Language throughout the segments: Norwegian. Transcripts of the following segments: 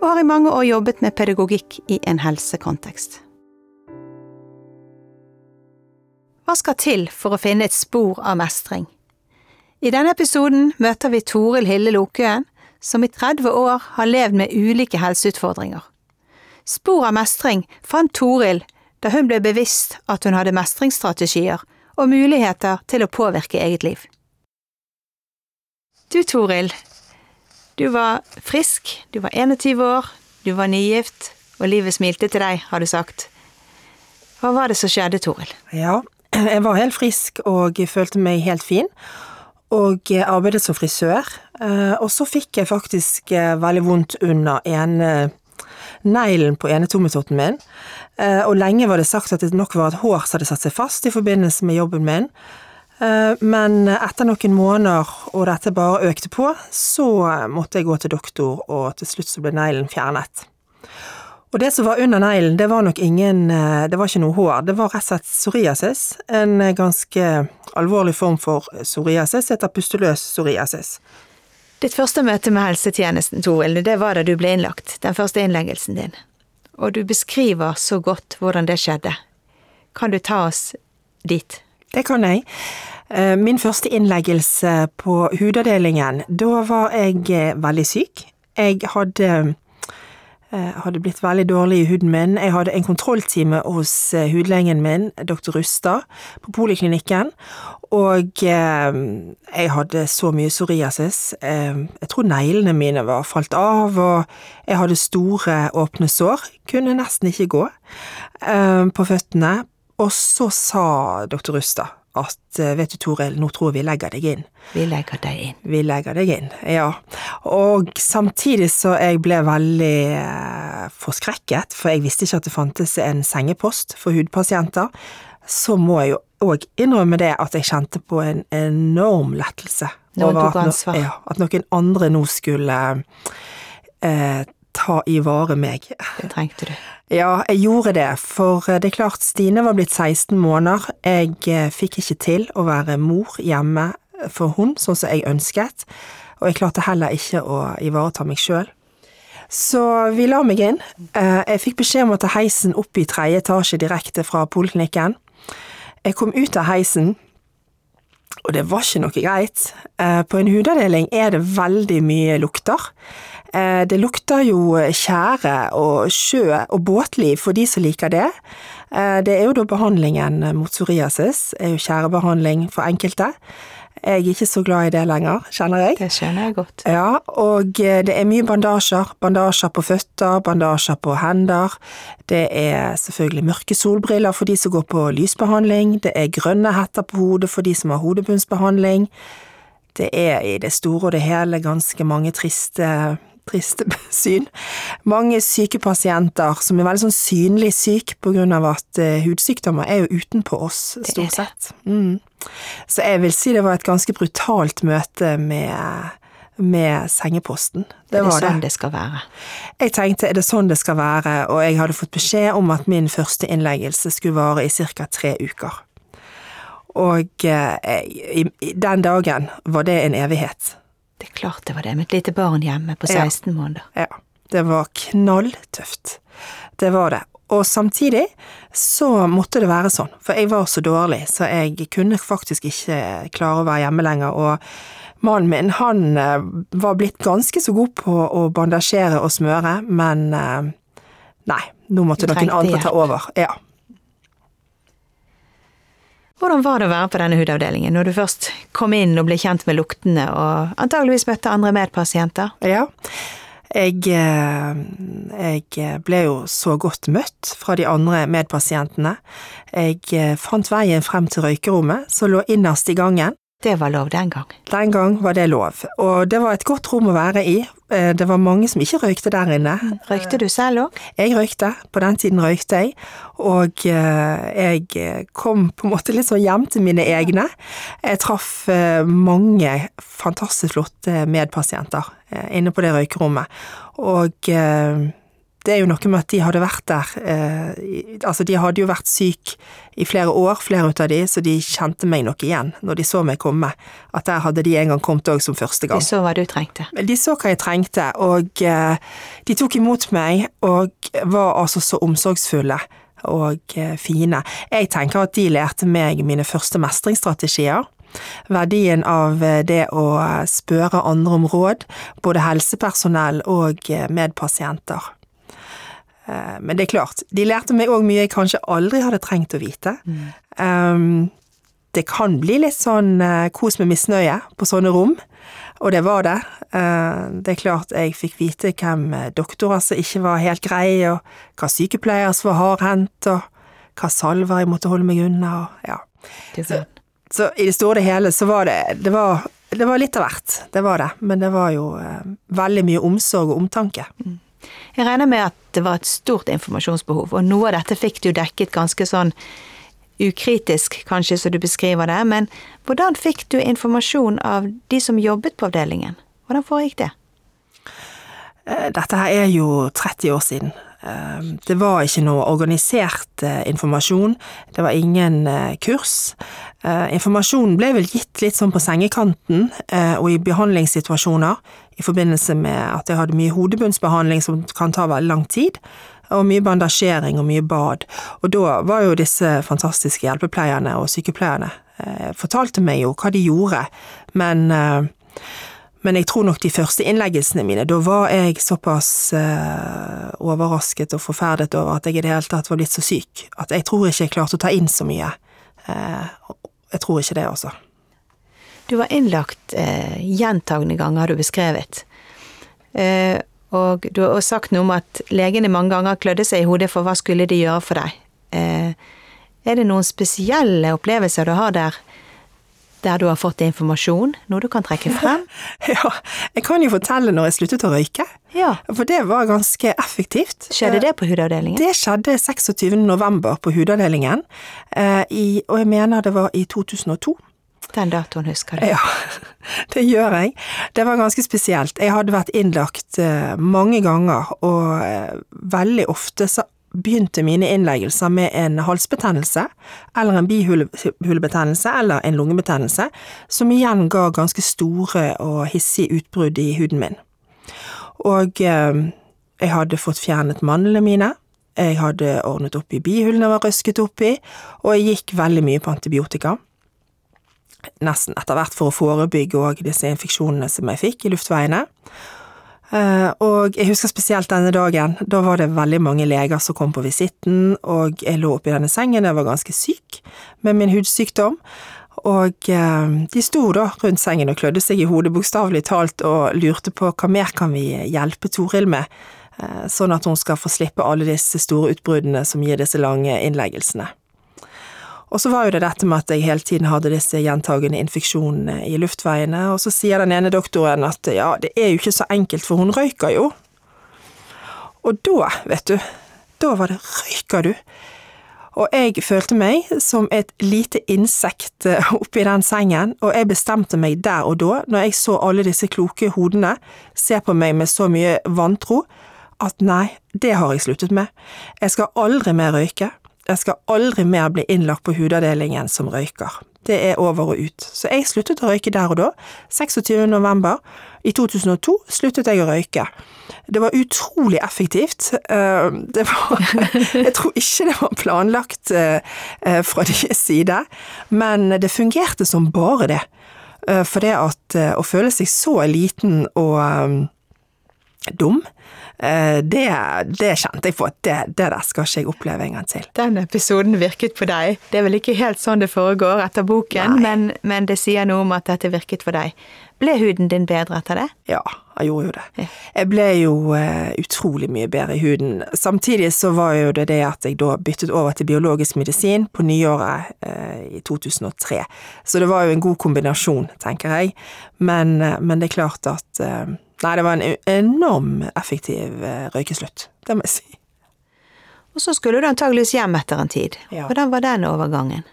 og har i mange år jobbet med pedagogikk i en helsekontekst. Hva skal til for å finne et spor av mestring? I denne episoden møter vi Toril Hille Lokøen, som i 30 år har levd med ulike helseutfordringer. Spor av mestring fant Toril da hun ble bevisst at hun hadde mestringsstrategier og muligheter til å påvirke eget liv. Du Toril, du var frisk, du var 21 år, du var nygift, og livet smilte til deg, har du sagt. Hva var det som skjedde, Toril? Ja, jeg var helt frisk og følte meg helt fin, og arbeidet som frisør. Eh, og så fikk jeg faktisk eh, veldig vondt under ene neglen på enetometotten min, eh, og lenge var det sagt at det nok var et hår som hadde satt seg fast i forbindelse med jobben min. Men etter noen måneder, og dette bare økte på, så måtte jeg gå til doktor, og til slutt så ble neglen fjernet. Og det som var under neglen, det var nok ingen eh, Det var ikke noe hår, det var rett og slett psoriasis. En eh, ganske alvorlig form for psoriasis, heter pusteløs psoriasis. Ditt første møte med helsetjenesten, Toril, det var da du ble innlagt, den første innleggelsen din. Og du beskriver så godt hvordan det skjedde. Kan du ta oss dit? Det kan jeg. Eh, min første innleggelse på hudavdelingen, da var jeg veldig syk. Jeg hadde eh, hadde blitt veldig dårlig i huden min. Jeg hadde en kontrolltime hos eh, hudlegen min, dr. Rustad, på poliklinikken, og eh, jeg hadde så mye psoriasis. Jeg tror neglene mine var falt av, og jeg hadde store, åpne sår. Kunne nesten ikke gå på føttene. Og så sa doktor Rustad at eh, vet du Toril, nå tror jeg vi legger deg inn. Vi legger deg inn. Vi legger deg inn, ja. Og samtidig så jeg ble veldig eh, forskrekket, for jeg visste ikke at det fantes en sengepost for hudpasienter, så må jeg jo òg innrømme det at jeg kjente på en enorm lettelse. Noen tok ansvar. Ja, at noen andre nå skulle eh, ta i vare meg. Det trengte du. Ja, jeg gjorde det, for eh, det er klart Stine var blitt 16 måneder, jeg eh, fikk ikke til å være mor hjemme for hun, sånn som jeg ønsket, og jeg klarte heller ikke å ivareta meg sjøl. Så vi la meg inn. Eh, jeg fikk beskjed om å ta heisen opp i tredje etasje direkte fra poliklinikken. Jeg kom ut av heisen, og det var ikke noe greit. På en hudavdeling er det veldig mye lukter. Eh, det lukter jo tjære og sjø og båtliv for de som liker det. Eh, det er jo da behandlingen mot psoriasis, er jo tjærebehandling for enkelte. Jeg er ikke så glad i det lenger, kjenner jeg. Det skjønner jeg godt. Ja, og eh, det er mye bandasjer. Bandasjer på føtter, bandasjer på hender. Det er selvfølgelig mørke solbriller for de som går på lysbehandling. Det er grønne hetter på hodet for de som har hodebunnsbehandling. Det er i det store og det hele ganske mange triste triste syn. Mange syke pasienter som er veldig sånn synlig syke av at uh, hudsykdommer er jo utenpå oss, stort sett. Mm. Så jeg vil si det var et ganske brutalt møte med, med sengeposten. Det, er det sånn det. det skal være? Jeg tenkte er det sånn det skal være, og jeg hadde fått beskjed om at min første innleggelse skulle vare i ca. tre uker. Og eh, i, den dagen var det en evighet. Det er klart det var det, med et lite barn hjemme på 16 ja. måneder. Ja. Det var knalltøft. Det var det. Og samtidig så måtte det være sånn, for jeg var så dårlig, så jeg kunne faktisk ikke klare å være hjemme lenger, og mannen min, han eh, var blitt ganske så god på å bandasjere og smøre, men eh, nei, nå måtte noen andre ta over. Ja. Hvordan var det å være på denne hudavdelingen, når du først kom inn og ble kjent med luktene, og antageligvis møtte andre medpasienter? Ja, jeg, eh, jeg ble jo så godt møtt fra de andre medpasientene. Jeg eh, fant veien frem til røykerommet, som lå innerst i gangen. Det var lov den gang? Den gang var det lov, og det var et godt rom å være i. Eh, det var mange som ikke røykte der inne. Røykte du selv òg? Jeg røykte, på den tiden røykte jeg, og eh, jeg kom på en måte litt sånn hjem til mine egne. Jeg traff eh, mange fantastisk flotte medpasienter inne på det røykerommet, og det er jo noe med at de hadde vært der eh, Altså, de hadde jo vært syk i flere år, flere ut av de, så de kjente meg nok igjen når de så meg komme. At der hadde de en gang kommet òg som første gang. De så hva du trengte? De så hva jeg trengte, og eh, de tok imot meg og var altså så omsorgsfulle og eh, fine. Jeg tenker at de lærte meg mine første mestringsstrategier. Verdien av eh, det å spørre andre om råd, både helsepersonell og eh, medpasienter. Eh, men det er klart, de lærte meg òg mye jeg kanskje aldri hadde trengt å vite. Mm. Um, det kan bli litt sånn uh, kos med misnøye på sånne rom, og det var det. Uh, det er klart jeg fikk vite hvem doktorer som ikke var helt greie, og hva sykepleiere som var hardhendt, og hva salver jeg måtte holde meg unna, og ja. Så, så, i det store og hele så var det det var, det var litt av hvert, det var det, men det var jo veldig mye omsorg og omtanke. Mm. Jeg regner med at det var et stort informasjonsbehov, og noe av dette fikk du dekket ganske sånn ukritisk, kanskje, som du beskriver det, men hvordan fikk du informasjon av de som jobbet på avdelingen? Hvordan foregikk det? Eh, dette her er jo 30 år siden. Eh, det var ikke noe organisert eh, informasjon, det var ingen kurs. Informasjonen ble vel gitt litt sånn på sengekanten og i behandlingssituasjoner i forbindelse med at jeg hadde mye hodebunnsbehandling som kan ta veldig lang tid, og mye bandasjering og mye bad. Og da var jo disse fantastiske hjelpepleierne og sykepleierne fortalte meg jo hva de gjorde, men men jeg tror nok de første innleggelsene mine, da var jeg såpass eh, overrasket og forferdet over at jeg i det hele tatt var blitt så syk, at jeg tror ikke jeg klarte å ta inn så mye. Eh, jeg tror ikke det, altså. Du var innlagt eh, gjentagende ganger, har du beskrevet. Eh, og du har sagt noe om at legene mange ganger klødde seg i hodet for hva skulle de gjøre for deg. Eh, er det noen spesielle opplevelser du har der der du har fått informasjon, noe du kan trekke frem? Ja, jeg kan jo fortelle når jeg sluttet å røyke. Ja. For det var ganske effektivt. Skjedde det på hudavdelingen? Det skjedde 26. november på hudavdelingen, eh, i, og jeg mener det var i 2002. Den datoen husker du? Ja, det gjør jeg. Det var ganske spesielt. Jeg hadde vært innlagt eh, mange ganger, og eh, veldig ofte så begynte mine innleggelser med en halsbetennelse, eller en bihulebetennelse, eller en lungebetennelse, som igjen ga ganske store og hissige utbrudd i huden min. Og eh, jeg hadde fått fjernet mandlene mine, jeg hadde ordnet opp i bihulene jeg var røsket opp i, og jeg gikk veldig mye på antibiotika. Nesten etter hvert for å forebygge òg disse infeksjonene som jeg fikk i luftveiene. Eh, og jeg husker spesielt denne dagen, da var det veldig mange leger som kom på visitten, og jeg lå oppi denne sengen, jeg var ganske syk med min hudsykdom, og eh, de sto da rundt sengen og klødde seg i hodet bokstavelig talt og lurte på hva mer kan vi hjelpe Toril med, eh, sånn at hun skal få slippe alle disse store utbruddene som gir disse lange innleggelsene. Og så var jo det dette med at jeg hele tiden hadde disse gjentagende infeksjonene i luftveiene, og så sier den ene doktoren at ja, det er jo ikke så enkelt, for hun røyker jo. Og da, vet du, da var det røyker du? Og jeg følte meg som et lite insekt eh, oppi den sengen, og jeg bestemte meg der og da, når jeg så alle disse kloke hodene se på meg med så mye vantro, at nei, det har jeg sluttet med. Jeg skal aldri mer røyke jeg skal aldri mer bli innlagt på hudavdelingen som røyker. Det er over og ut. Så jeg sluttet å røyke der og da. 26. november i 2002 sluttet jeg å røyke. Det var utrolig effektivt. Eh, det var Jeg tror ikke det var planlagt eh, eh, fra deres side, men det fungerte som bare det. For det at å føle seg så liten og dum. Eh, det, det, kjente jeg på at det, det, der skal ikke jeg oppleve en gang til. Den episoden virket på deg. Det er vel ikke helt sånn det foregår etter boken, men, men, det sier noe om at dette virket for deg. Ble huden din bedre etter det? Ja, jeg gjorde jo det. Jeg ble jo uh, utrolig mye bedre i huden. Samtidig så var jo det det at jeg da byttet over til biologisk medisin på nyåret uh, i 2003. Så det var jo en god kombinasjon, tenker jeg. Men, uh, men det er klart at Nei, det var en enorm effektiv røykeslutt, det må jeg si. Og så skulle du antageligvis hjem etter en tid. Ja. Hvordan var den overgangen?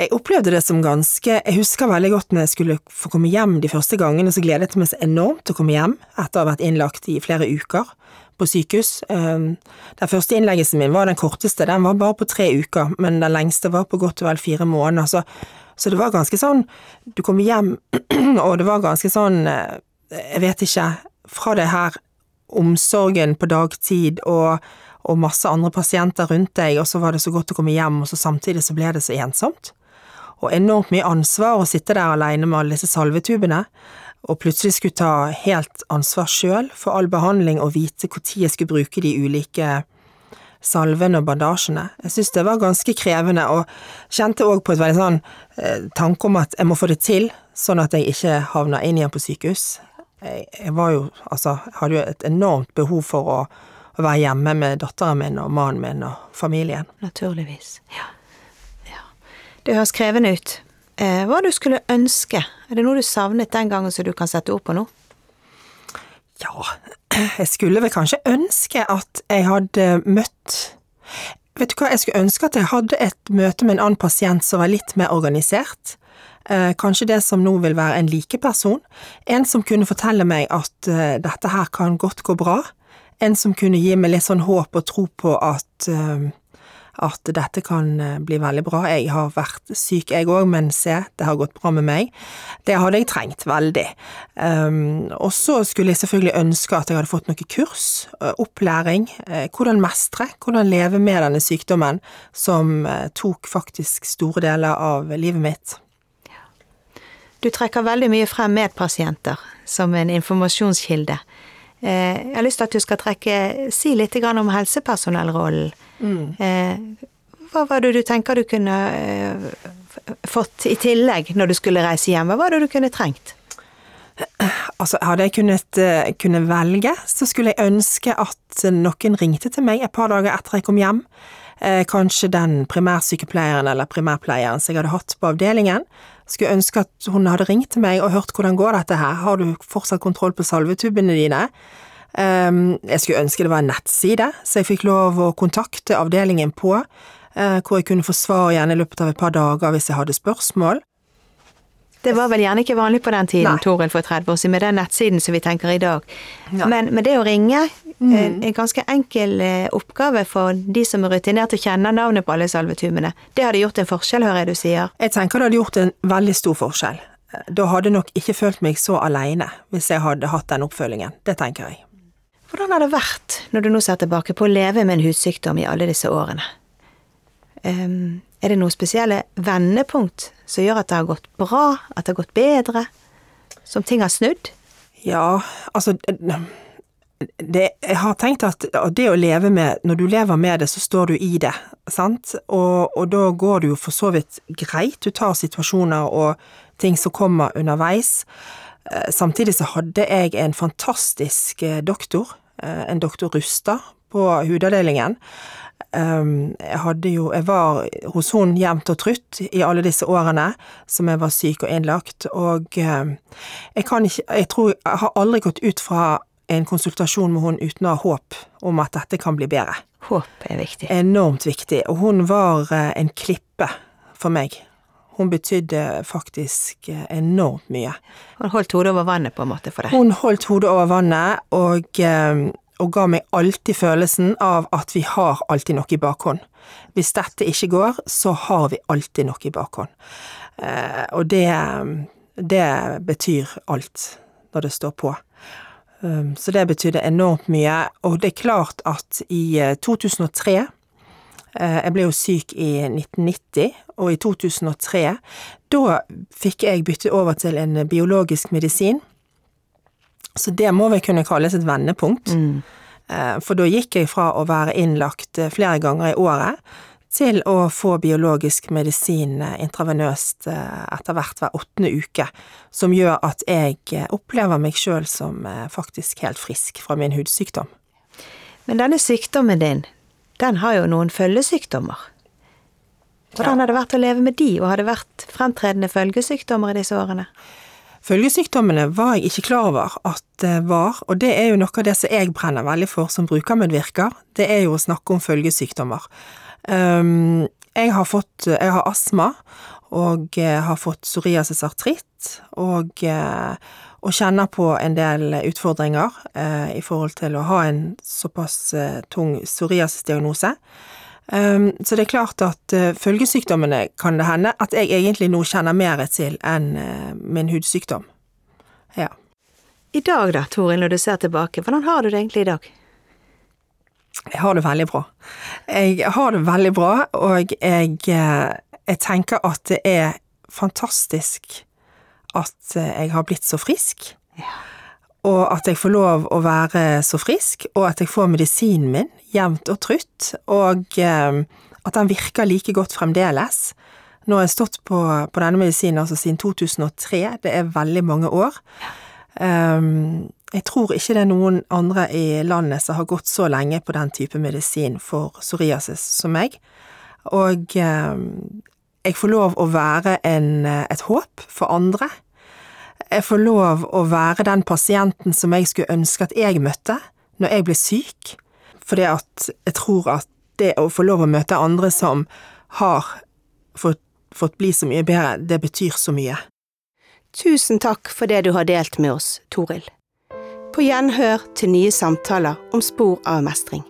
Jeg opplevde det som ganske Jeg husker veldig godt når jeg skulle få komme hjem de første gangene, så gledet jeg meg så enormt til å komme hjem etter å ha vært innlagt i flere uker på sykehus. Ehm, den første innleggelsen min var den korteste, den var bare på tre uker, men den lengste var på godt og vel fire måneder, så, så det var ganske sånn Du kom hjem, og det var ganske sånn eh, Jeg vet ikke Fra det her omsorgen på dagtid og og masse andre pasienter rundt deg, og så var det så godt å komme hjem, og så samtidig så ble det så ensomt og enormt mye ansvar å sitte der alene med alle disse salvetubene, og plutselig skulle ta helt ansvar sjøl for all behandling og vite når jeg skulle bruke de ulike salvene og bandasjene. Jeg synes det var ganske krevende, og kjente òg på et veldig sånn eh, tanke om at jeg må få det til, sånn at jeg ikke havner inn igjen på sykehus. Jeg, var jo, altså, hadde jo et enormt behov for å, å være hjemme med datteren min og mannen min og familien. Naturligvis, ja. Det høres krevende ut. Eh, hva du skulle ønske? Er det noe du savnet den gangen som du kan sette ord på nå? Ja, jeg skulle vel kanskje ønske at jeg hadde møtt Vet du hva, jeg skulle ønske at jeg hadde et møte med en annen pasient som var litt mer organisert. Eh, kanskje det som nå vil være en likeperson. En som kunne fortelle meg at uh, dette her kan godt gå bra. En som kunne gi meg litt sånn håp og tro på at uh, at dette kan eh, bli veldig bra. Jeg har vært syk jeg òg, men se, det har gått bra med meg. Det hadde jeg trengt veldig. Um, og så skulle jeg selvfølgelig ønske at jeg hadde fått noe kurs, eh, opplæring, eh, hvordan mestre, hvordan leve med denne sykdommen, som tok faktisk store deler av livet mitt. Du trekker veldig mye frem medpasienter som en informasjonskilde. Jeg har lyst til at du skal trekke, si litt om helsepersonellrollen Mm. Eh, hva var det du tenker du kunne eh, fått i tillegg når du skulle reise hjem? Hva var det du kunne trengt? Altså, hadde jeg kunnet kunne velge, så skulle jeg ønske at noen ringte til meg et par dager etter jeg kom hjem. Eh, kanskje den primærsykepleieren eller primærpleieren som jeg hadde hatt på avdelingen. Skulle ønske at hun hadde ringt til meg og hørt hvordan går dette her, har du fortsatt kontroll på salvetubene dine? Ehm, jeg skulle ønske det var en nettside, så jeg fikk lov å kontakte avdelingen på, eh, hvor jeg kunne få svar igjen i løpet av et par dager hvis jeg hadde spørsmål. Det var vel gjerne ikke vanlig på den tiden, Toril, for 30 år siden, med den nettsiden som vi tenker i dag. Ja. Men, men, det å ringe, mm. en, en, ganske enkel eh, oppgave for de som er rutinert og kjenner navnet på alle salvetumene. Det hadde gjort en forskjell, hører jeg du sier? Jeg tenker det hadde gjort en veldig stor forskjell. Da hadde jeg nok ikke følt meg så aleine, hvis jeg hadde hatt den oppfølgingen. Det tenker jeg. Hvordan har det vært, når du nå ser tilbake, på å leve med en hudsykdom i alle disse årene? Um, er det noen spesielle vendepunkt som gjør at det har gått bra, at det har gått bedre? Som ting har snudd? Ja, altså det, Jeg har tenkt at det å leve med Når du lever med det, så står du i det, sant? Og, og da går det jo for så vidt greit. Du tar situasjoner og ting som kommer underveis. Eh, samtidig så hadde jeg en fantastisk eh, doktor Eh, en doktor Rustad på hudavdelingen. Ehm, jeg hadde jo Jeg var hos hun jevnt og trutt i alle disse årene som jeg var syk og innlagt, og jeg kan ikke Jeg tror jeg har aldri gått ut fra en konsultasjon med hun uten å ha håp om at dette kan bli bedre. Håp er viktig. Enormt viktig. Og hun var eh, en klippe for meg. Hun betydde faktisk eh, enormt mye. Hun holdt hodet over vannet, på en måte, for deg? Hun holdt hodet over vannet, og, eh, og ga meg alltid følelsen av at vi har alltid noe i bakhånd. Hvis dette ikke går, så har vi alltid noe i bakhånd. Og det, det betyr alt når det står på. Så det betydde enormt mye, og det er klart at i 2003 Eh, jeg ble jo syk i 1990, og i 2003 da fikk jeg bytte over til en biologisk medisin. Så det må vel kunne kalles et vendepunkt. Mm. Eh, For da gikk jeg fra å være innlagt eh, flere ganger i året til å få biologisk medisin eh, intravenøst eh, etter hvert hver åttende uke, som gjør at jeg eh, opplever meg sjøl som faktisk helt frisk fra min hudsykdom. Men denne sykdommen din, den har jo noen følgesykdommer. Hvordan har det vært å leve med de, og har det vært fremtredende følgesykdommer i disse årene? Følgesykdommene var jeg ikke klar over at det var, og det er jo noe av det som jeg brenner veldig for som brukermedvirker, det er jo å snakke om følgesykdommer. Um, jeg har fått, jeg har astma, og jeg har fått psoriasis artritt, og, eh, og kjenner på en del utfordringer eh, i forhold til å ha en såpass eh, tung psoriasisdiagnose. Um, så det er klart at uh, følgesykdommene kan det hende at jeg egentlig nå kjenner mer til enn uh, min hudsykdom. Ja. I dag da, Toril, når du ser tilbake, hvordan har du det egentlig i dag? Jeg har det veldig bra. Jeg har det veldig bra, og jeg, eh, jeg tenker at det er fantastisk at eh, jeg har blitt så frisk. Og at jeg får lov å være så frisk, og at jeg får medisinen min jevnt og trutt, og eh, at den virker like godt fremdeles. Nå har jeg stått på, på denne medisinen altså siden 2003, det er veldig mange år. Um, jeg tror ikke det er noen andre i landet som har gått så lenge på den type medisin for psoriasis som meg, og um, jeg får lov å være en, et håp for andre. Jeg får lov å være den pasienten som jeg skulle ønske at jeg møtte når jeg ble syk, at jeg tror at det å få lov å møte andre som har fått, fått bli så mye bedre, det betyr så mye. Tusen takk for det du har delt med oss, Toril. På gjenhør til nye samtaler om spor av mestring.